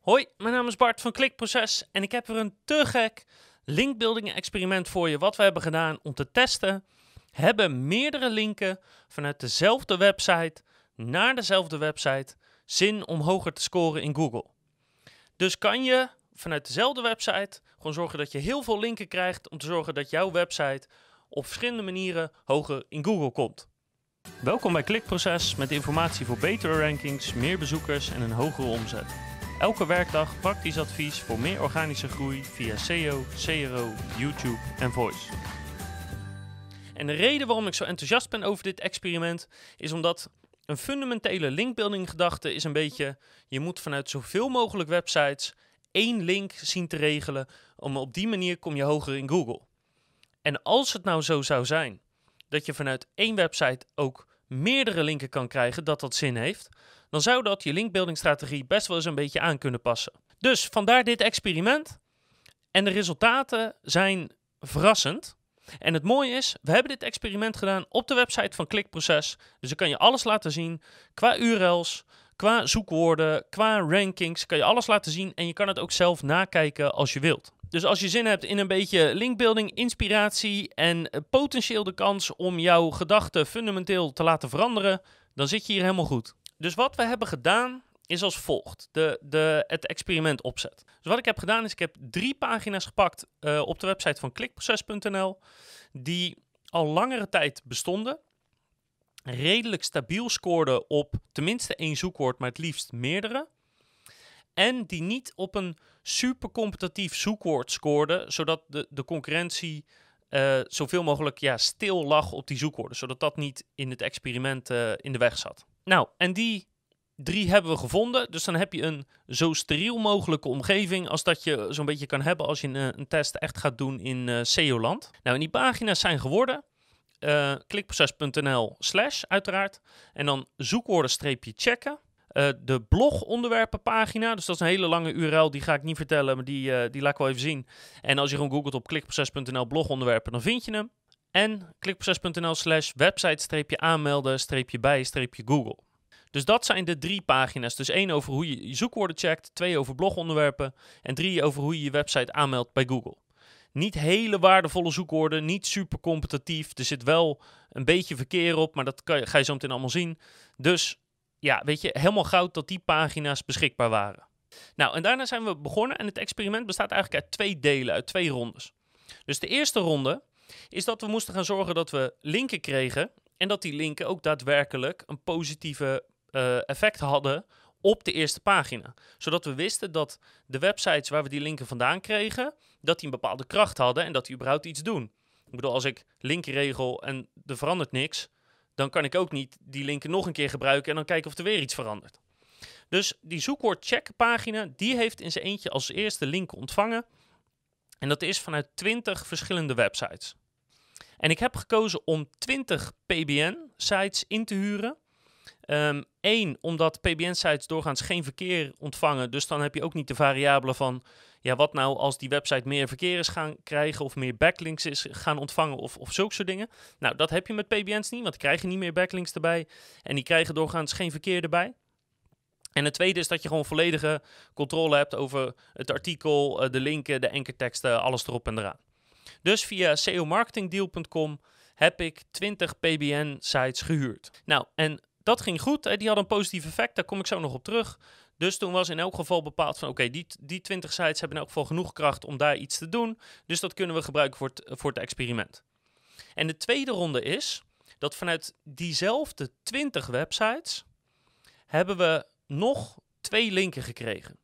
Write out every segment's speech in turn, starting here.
Hoi, mijn naam is Bart van Klikproces en ik heb weer een te gek linkbuilding experiment voor je wat we hebben gedaan om te testen. Hebben meerdere linken vanuit dezelfde website naar dezelfde website zin om hoger te scoren in Google? Dus kan je vanuit dezelfde website gewoon zorgen dat je heel veel linken krijgt om te zorgen dat jouw website op verschillende manieren hoger in Google komt. Welkom bij Klikproces met informatie voor betere rankings, meer bezoekers en een hogere omzet. Elke werkdag praktisch advies voor meer organische groei via SEO, CRO, YouTube en Voice. En de reden waarom ik zo enthousiast ben over dit experiment is omdat een fundamentele linkbuilding gedachte is een beetje je moet vanuit zoveel mogelijk websites één link zien te regelen om op die manier kom je hoger in Google. En als het nou zo zou zijn dat je vanuit één website ook meerdere linken kan krijgen, dat dat zin heeft, dan zou dat je linkbuildingstrategie best wel eens een beetje aan kunnen passen. Dus vandaar dit experiment. En de resultaten zijn verrassend. En het mooie is, we hebben dit experiment gedaan op de website van Klikproces. Dus dan kan je alles laten zien qua URL's, qua zoekwoorden, qua rankings. Kan je alles laten zien en je kan het ook zelf nakijken als je wilt. Dus als je zin hebt in een beetje linkbuilding, inspiratie en eh, potentieel de kans om jouw gedachten fundamenteel te laten veranderen, dan zit je hier helemaal goed. Dus wat we hebben gedaan is als volgt: de, de, het experiment opzet. Dus wat ik heb gedaan is, ik heb drie pagina's gepakt uh, op de website van klikproces.nl, die al langere tijd bestonden, redelijk stabiel scoorden op tenminste één zoekwoord, maar het liefst meerdere. En die niet op een super competitief zoekwoord scoorden, zodat de, de concurrentie uh, zoveel mogelijk ja, stil lag op die zoekwoorden, zodat dat niet in het experiment uh, in de weg zat. Nou, en die drie hebben we gevonden. Dus dan heb je een zo steriel mogelijke omgeving als dat je zo'n beetje kan hebben als je een, een test echt gaat doen in uh, SEO-land. Nou, en die pagina's zijn geworden uh, klikproces.nl slash uiteraard. En dan zoekwoorden streepje checken. De blogonderwerpenpagina, dus dat is een hele lange URL, die ga ik niet vertellen, maar die, die laat ik wel even zien. En als je gewoon googelt op klikproces.nl blogonderwerpen, dan vind je hem. En klikproces.nl slash website-aanmelden-bij-google. Dus dat zijn de drie pagina's. Dus één over hoe je je zoekwoorden checkt, twee over blogonderwerpen en drie over hoe je je website aanmeldt bij Google. Niet hele waardevolle zoekwoorden, niet super competitief. Er zit wel een beetje verkeer op, maar dat ga je zo meteen allemaal zien. Dus ja, weet je, helemaal goud dat die pagina's beschikbaar waren. Nou, en daarna zijn we begonnen en het experiment bestaat eigenlijk uit twee delen, uit twee rondes. Dus de eerste ronde is dat we moesten gaan zorgen dat we linken kregen en dat die linken ook daadwerkelijk een positieve uh, effect hadden op de eerste pagina. Zodat we wisten dat de websites waar we die linken vandaan kregen, dat die een bepaalde kracht hadden en dat die überhaupt iets doen. Ik bedoel, als ik linken regel en er verandert niks, dan kan ik ook niet die linken nog een keer gebruiken en dan kijken of er weer iets verandert. Dus die zoekwoord check pagina, die heeft in zijn eentje als eerste link ontvangen. En dat is vanuit 20 verschillende websites. En ik heb gekozen om 20 PBN-sites in te huren. Eén, um, omdat PBN-sites doorgaans geen verkeer ontvangen. Dus dan heb je ook niet de variabelen van... ja, wat nou als die website meer verkeer is gaan krijgen... of meer backlinks is gaan ontvangen of, of zulke soort dingen. Nou, dat heb je met PBN's niet, want die krijgen niet meer backlinks erbij. En die krijgen doorgaans geen verkeer erbij. En het tweede is dat je gewoon volledige controle hebt over het artikel, de linken, de enkerteksten, alles erop en eraan. Dus via seomarketingdeal.com heb ik 20 PBN-sites gehuurd. Nou, en dat ging goed. Die hadden een positief effect. Daar kom ik zo nog op terug. Dus toen was in elk geval bepaald van oké, die, die 20 sites hebben in elk geval genoeg kracht om daar iets te doen. Dus dat kunnen we gebruiken voor voor het experiment. En de tweede ronde is dat vanuit diezelfde 20 websites hebben we nog twee linken gekregen.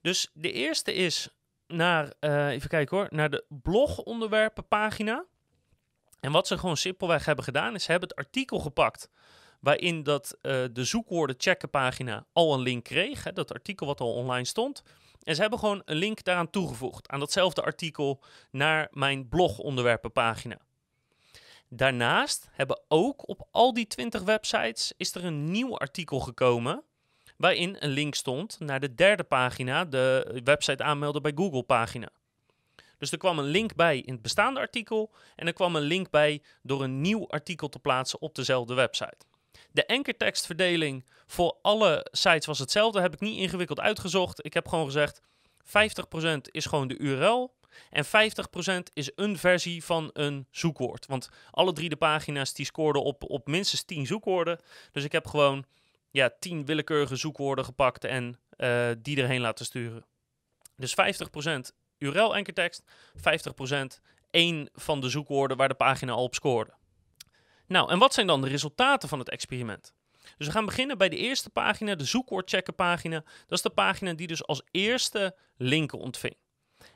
Dus de eerste is naar, uh, even kijken hoor, naar de blogonderwerpenpagina. En wat ze gewoon simpelweg hebben gedaan, is ze hebben het artikel gepakt waarin dat, uh, de zoekwoorden checken pagina al een link kreeg. Dat artikel wat al online stond. En ze hebben gewoon een link daaraan toegevoegd, aan datzelfde artikel, naar mijn blogonderwerpenpagina. Daarnaast hebben ook op al die 20 websites is er een nieuw artikel gekomen waarin een link stond naar de derde pagina, de website aanmelden bij Google pagina. Dus er kwam een link bij in het bestaande artikel en er kwam een link bij door een nieuw artikel te plaatsen op dezelfde website. De ankertekstverdeling voor alle sites was hetzelfde. Heb ik niet ingewikkeld uitgezocht. Ik heb gewoon gezegd: 50% is gewoon de URL. En 50% is een versie van een zoekwoord. Want alle drie de pagina's die scoorden op, op minstens 10 zoekwoorden. Dus ik heb gewoon ja, 10 willekeurige zoekwoorden gepakt en uh, die erheen laten sturen. Dus 50% URL-ankertekst, 50% één van de zoekwoorden waar de pagina al op scoorde. Nou, en wat zijn dan de resultaten van het experiment? Dus we gaan beginnen bij de eerste pagina, de zoekwoordchecken pagina. Dat is de pagina die dus als eerste linken ontving.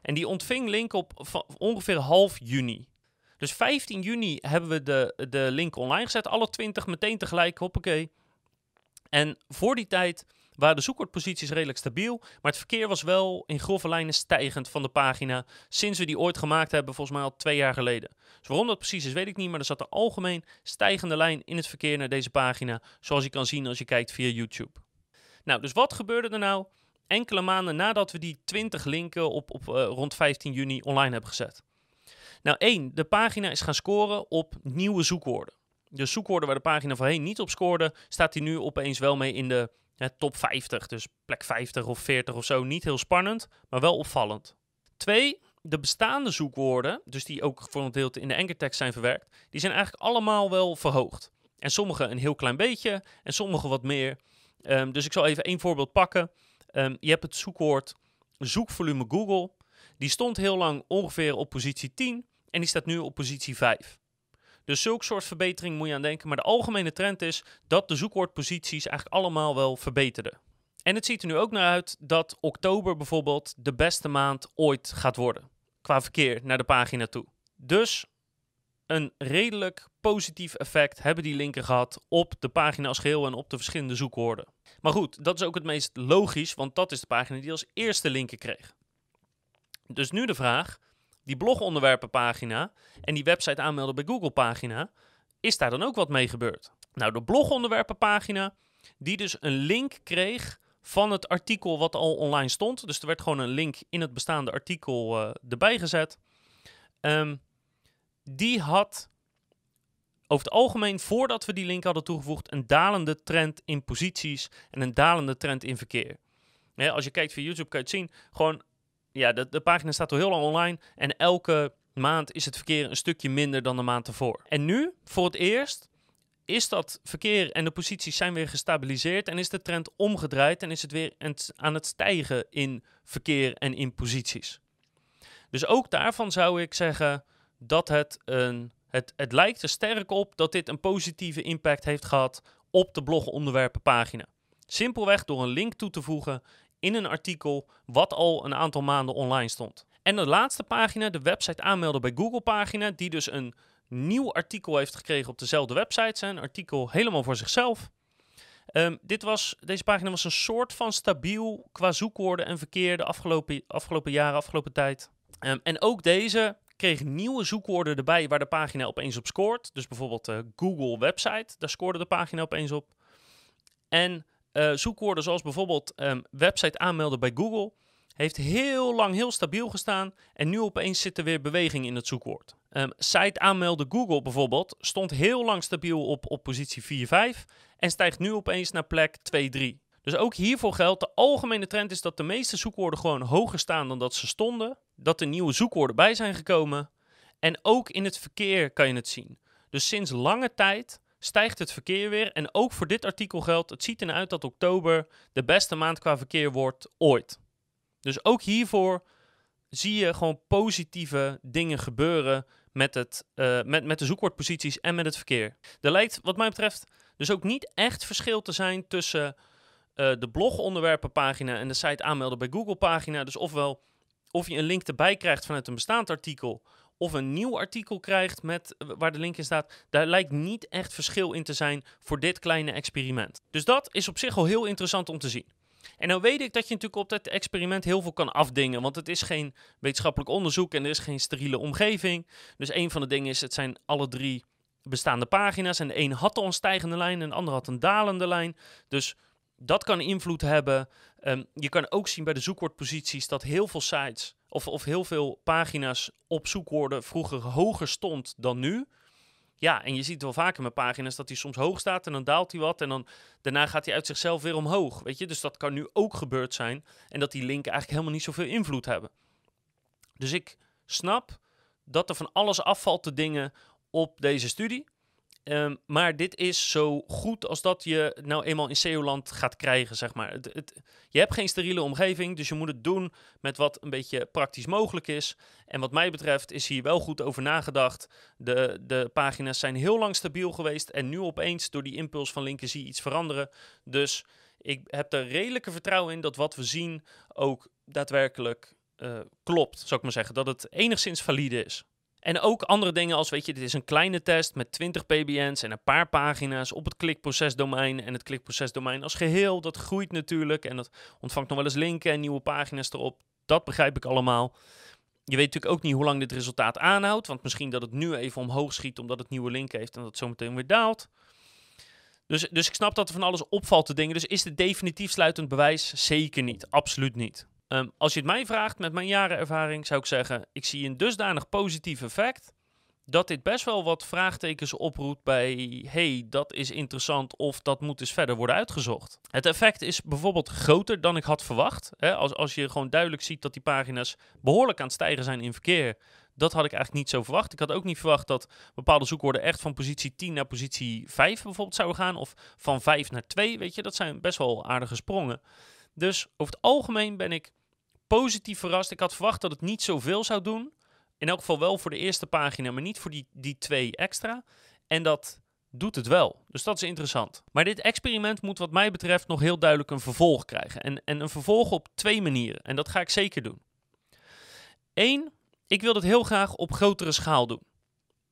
En die ontving linken op ongeveer half juni. Dus 15 juni hebben we de, de link online gezet. Alle 20 meteen tegelijk, hoppakee. En voor die tijd waren de zoekwoordposities redelijk stabiel. Maar het verkeer was wel in grove lijnen stijgend van de pagina. Sinds we die ooit gemaakt hebben, volgens mij al twee jaar geleden. Dus waarom dat precies is, weet ik niet. Maar er zat een algemeen stijgende lijn in het verkeer naar deze pagina. Zoals je kan zien als je kijkt via YouTube. Nou, dus wat gebeurde er nou enkele maanden nadat we die 20 linken op, op uh, rond 15 juni online hebben gezet? Nou, één, de pagina is gaan scoren op nieuwe zoekwoorden. De zoekwoorden waar de pagina voorheen niet op scoorde, staat hij nu opeens wel mee in de top 50. Dus plek 50 of 40 of zo. Niet heel spannend, maar wel opvallend. Twee, de bestaande zoekwoorden, dus die ook voor een deel in de ankertekst zijn verwerkt, die zijn eigenlijk allemaal wel verhoogd. En sommige een heel klein beetje en sommige wat meer. Um, dus ik zal even één voorbeeld pakken. Um, je hebt het zoekwoord zoekvolume Google. Die stond heel lang ongeveer op positie 10 en die staat nu op positie 5. Dus zulke soort verbetering moet je aan denken. Maar de algemene trend is dat de zoekwoordposities eigenlijk allemaal wel verbeterden. En het ziet er nu ook naar uit dat oktober bijvoorbeeld de beste maand ooit gaat worden. Qua verkeer naar de pagina toe. Dus een redelijk positief effect hebben die linken gehad op de pagina als geheel en op de verschillende zoekwoorden. Maar goed, dat is ook het meest logisch, want dat is de pagina die als eerste linken kreeg. Dus nu de vraag: die blogonderwerpenpagina en die website aanmelden bij Google pagina, is daar dan ook wat mee gebeurd? Nou, de blogonderwerpenpagina, die dus een link kreeg van het artikel wat al online stond. Dus er werd gewoon een link in het bestaande artikel uh, erbij gezet. Um, die had over het algemeen, voordat we die link hadden toegevoegd, een dalende trend in posities en een dalende trend in verkeer. Als je kijkt via YouTube kan je het zien. Gewoon ja, de, de pagina staat al heel lang online. En elke maand is het verkeer een stukje minder dan de maand ervoor. En nu, voor het eerst, is dat verkeer en de posities zijn weer gestabiliseerd. En is de trend omgedraaid en is het weer aan het stijgen in verkeer en in posities. Dus ook daarvan zou ik zeggen dat het een. Het, het lijkt er sterk op dat dit een positieve impact heeft gehad op de blogonderwerpenpagina. Simpelweg door een link toe te voegen in een artikel wat al een aantal maanden online stond. En de laatste pagina, de website aanmelden bij Google pagina, die dus een nieuw artikel heeft gekregen op dezelfde website. Een artikel helemaal voor zichzelf. Um, dit was, deze pagina was een soort van stabiel qua zoekwoorden en verkeer de afgelopen, afgelopen jaren, afgelopen tijd. Um, en ook deze kreeg nieuwe zoekwoorden erbij waar de pagina opeens op scoort. Dus bijvoorbeeld uh, Google website, daar scoorde de pagina opeens op. En uh, zoekwoorden zoals bijvoorbeeld um, website aanmelden bij Google heeft heel lang heel stabiel gestaan en nu opeens zit er weer beweging in het zoekwoord. Um, site aanmelden Google bijvoorbeeld stond heel lang stabiel op, op positie 4-5 en stijgt nu opeens naar plek 2-3. Dus ook hiervoor geldt, de algemene trend is dat de meeste zoekwoorden gewoon hoger staan dan dat ze stonden. Dat er nieuwe zoekwoorden bij zijn gekomen. En ook in het verkeer kan je het zien. Dus sinds lange tijd stijgt het verkeer weer. En ook voor dit artikel geldt, het ziet eruit dat oktober de beste maand qua verkeer wordt ooit. Dus ook hiervoor zie je gewoon positieve dingen gebeuren met, het, uh, met, met de zoekwoordposities en met het verkeer. Er lijkt wat mij betreft dus ook niet echt verschil te zijn tussen uh, de blogonderwerpenpagina en de site aanmelden bij Google pagina. Dus ofwel of je een link erbij krijgt vanuit een bestaand artikel of een nieuw artikel krijgt met, eh, waar de link in staat, daar lijkt niet echt verschil in te zijn voor dit kleine experiment. Dus dat is op zich al heel interessant om te zien. En nou weet ik dat je natuurlijk op dat experiment heel veel kan afdingen, want het is geen wetenschappelijk onderzoek en er is geen steriele omgeving. Dus een van de dingen is, het zijn alle drie bestaande pagina's en de een had al een stijgende lijn en de ander had een dalende lijn. Dus dat kan invloed hebben. Um, je kan ook zien bij de zoekwoordposities dat heel veel sites of, of heel veel pagina's op zoekwoorden vroeger hoger stond dan nu. Ja, en je ziet wel vaker met pagina's dat hij soms hoog staat en dan daalt hij wat. En dan daarna gaat hij uit zichzelf weer omhoog. Weet je, dus dat kan nu ook gebeurd zijn. En dat die linken eigenlijk helemaal niet zoveel invloed hebben. Dus ik snap dat er van alles afvalt te dingen op deze studie. Ehm, maar dit is zo goed als dat je nou eenmaal in SEO-land gaat krijgen, zeg maar. Het, je hebt geen steriele omgeving, dus je moet het doen met wat een beetje praktisch mogelijk is. En wat mij betreft is hier wel goed over nagedacht. De, de pagina's zijn heel lang stabiel geweest en nu opeens door die impuls van linken zie iets veranderen. Dus ik heb er redelijke vertrouwen in dat wat we zien ook daadwerkelijk uh, klopt, zou ik maar zeggen. Dat het enigszins valide is. En ook andere dingen als, weet je, dit is een kleine test met 20 PBN's en een paar pagina's op het klikprocesdomein. En het klikprocesdomein als geheel, dat groeit natuurlijk en dat ontvangt nog wel eens linken en nieuwe pagina's erop. Dat begrijp ik allemaal. Je weet natuurlijk ook niet hoe lang dit resultaat aanhoudt, want misschien dat het nu even omhoog schiet omdat het nieuwe link heeft en dat het zometeen weer daalt. Dus, dus ik snap dat er van alles opvalt te dingen. Dus is dit definitief sluitend bewijs? Zeker niet. Absoluut niet. Ehm, als je het mij vraagt met mijn jarenervaring, zou ik zeggen: ik zie een dusdanig positief effect. Dat dit best wel wat vraagtekens oproept bij, hey, dat is interessant of dat moet eens verder worden uitgezocht. Het effect is bijvoorbeeld groter dan ik had verwacht. Hè? Als, als je gewoon duidelijk ziet dat die pagina's behoorlijk aan het stijgen zijn in verkeer, dat had ik eigenlijk niet zo verwacht. Ik had ook niet verwacht dat bepaalde zoekwoorden echt van positie 10 naar positie 5 bijvoorbeeld zouden gaan. Of van 5 naar 2, weet je. Dat zijn best wel aardige sprongen. Dus over het algemeen ben ik positief verrast. Ik had verwacht dat het niet zoveel zou doen. In elk geval wel voor de eerste pagina, maar niet voor die, die twee extra. En dat doet het wel. Dus dat is interessant. Maar dit experiment moet wat mij betreft nog heel duidelijk een vervolg krijgen. En, en een vervolg op twee manieren. En dat ga ik zeker doen. Eén, ik wil het heel graag op grotere schaal doen.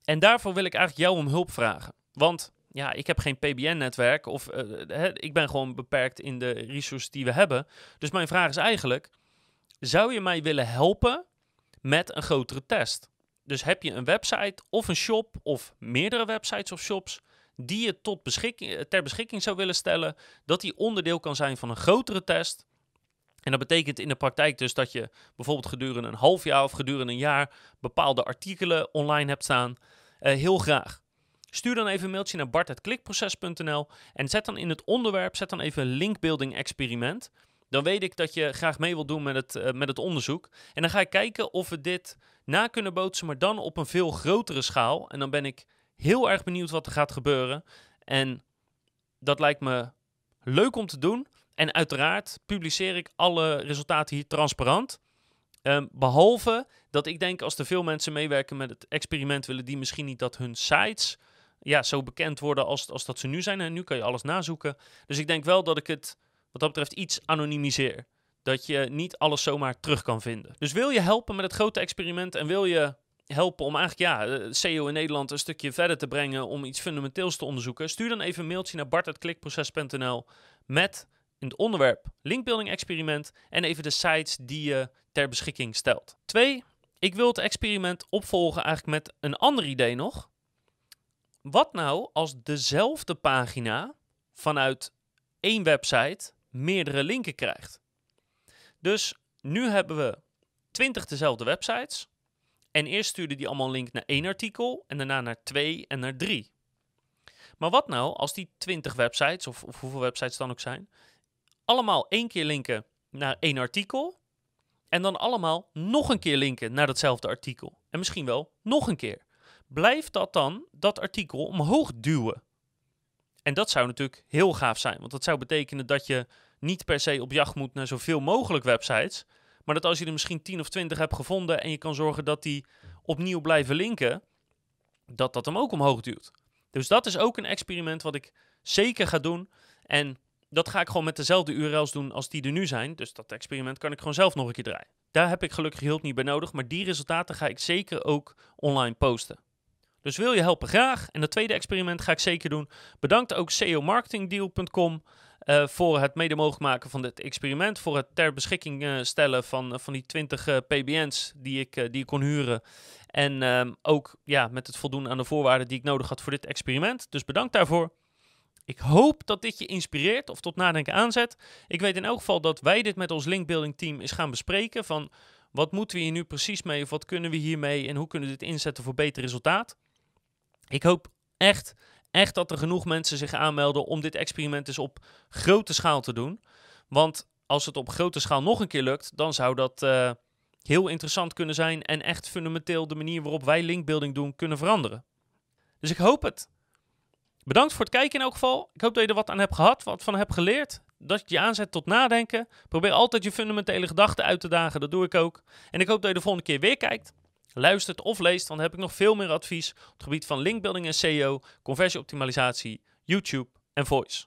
En daarvoor wil ik eigenlijk jou om hulp vragen. Want ja, ik heb geen PBN-netwerk of uh, ik ben gewoon beperkt in de resources die we hebben. Dus mijn vraag is eigenlijk, zou je mij willen helpen met een grotere test? Dus heb je een website of een shop of meerdere websites of shops die je tot beschikking, eh, ter beschikking zou willen stellen, dat die onderdeel kan zijn van een grotere test. En dat betekent in de praktijk dus dat je bijvoorbeeld gedurende een half jaar of gedurende een jaar bepaalde artikelen online hebt staan. Uh, heel graag. Stuur dan even een mailtje naar bart.klikproces.nl en zet dan in het onderwerp, zet dan even linkbuilding experiment dan weet ik dat je graag mee wilt doen met het, uh, met het onderzoek. En dan ga ik kijken of we dit na kunnen bootsen, maar dan op een veel grotere schaal. En dan ben ik heel erg benieuwd wat er gaat gebeuren. En dat lijkt me leuk om te doen. En uiteraard publiceer ik alle resultaten hier transparant. Um, behalve dat ik denk als er veel mensen meewerken met het experiment, willen die misschien niet dat hun sites ja, zo bekend worden als, als dat ze nu zijn. En nu kan je alles nazoeken. Dus ik denk wel dat ik het wat dat betreft iets anonimiseer. Dat je niet alles zomaar terug kan vinden. Dus wil je helpen met het grote experiment en wil je helpen om eigenlijk ja, eh, SEO in Nederland een stukje verder te brengen om iets fundamenteels te onderzoeken, stuur dan even een mailtje naar bart.klikproces.nl met in het onderwerp linkbuilding experiment en even de sites die je ter beschikking stelt. Twee, ik wil het experiment opvolgen eigenlijk met een ander idee nog. Wat nou als dezelfde pagina vanuit één website meerdere linken krijgt. Dus nu hebben we 20 dezelfde websites. En eerst stuurde die allemaal een link naar één artikel en daarna naar twee en naar drie. Maar wat nou als die 20 websites, of, of hoeveel websites dan ook zijn, allemaal één keer linken naar één artikel en dan allemaal nog een keer linken naar datzelfde artikel. En misschien wel nog een keer. Blijft dat dan dat artikel omhoog duwen? En dat zou natuurlijk heel gaaf zijn, want dat zou betekenen dat je niet per se op jacht moet naar zoveel mogelijk websites, maar dat als je er misschien 10 of 20 hebt gevonden en je kan zorgen dat die opnieuw blijven linken, dat dat hem ook omhoog duwt. Dus dat is ook een experiment wat ik zeker ga doen. En dat ga ik gewoon met dezelfde URL's doen als die er nu zijn. Dus dat experiment kan ik gewoon zelf nog een keer draaien. Daar heb ik gelukkig hulp niet bij nodig, maar die resultaten ga ik zeker ook online posten. Dus wil je helpen graag. En het tweede experiment ga ik zeker doen. Bedankt ook SEOmarketingdeal.com uh, voor het mede mogelijk maken van dit experiment. Voor het ter beschikking uh, stellen van, uh, van die 20 PBN's die ik, die ik kon huren. En ehm, ook ja, met het voldoen aan de voorwaarden die ik nodig had voor dit experiment. Dus bedankt daarvoor. Ik hoop dat dit je inspireert of tot nadenken aanzet. Ik weet in elk geval dat wij dit met ons linkbuilding team eens gaan bespreken. Van wat moeten we hier nu precies mee of wat kunnen we hiermee en hoe kunnen we dit inzetten voor beter resultaat. Ik hoop echt, echt dat er genoeg mensen zich aanmelden om dit experiment eens op grote schaal te doen. Want als het op grote schaal nog een keer lukt, dan zou dat uh, heel interessant kunnen zijn en echt fundamenteel de manier waarop wij linkbuilding doen kunnen veranderen. Dus ik hoop het. Bedankt voor het kijken in elk geval. Ik hoop dat je er wat aan hebt gehad, wat van hebt geleerd. Dat je je aanzet tot nadenken. Probeer altijd je fundamentele gedachten uit te dagen. Dat doe ik ook. En ik hoop dat je de volgende keer weer kijkt. Luistert of leest, dan heb ik nog veel meer advies op het gebied van linkbuilding en SEO, conversieoptimalisatie, YouTube en voice.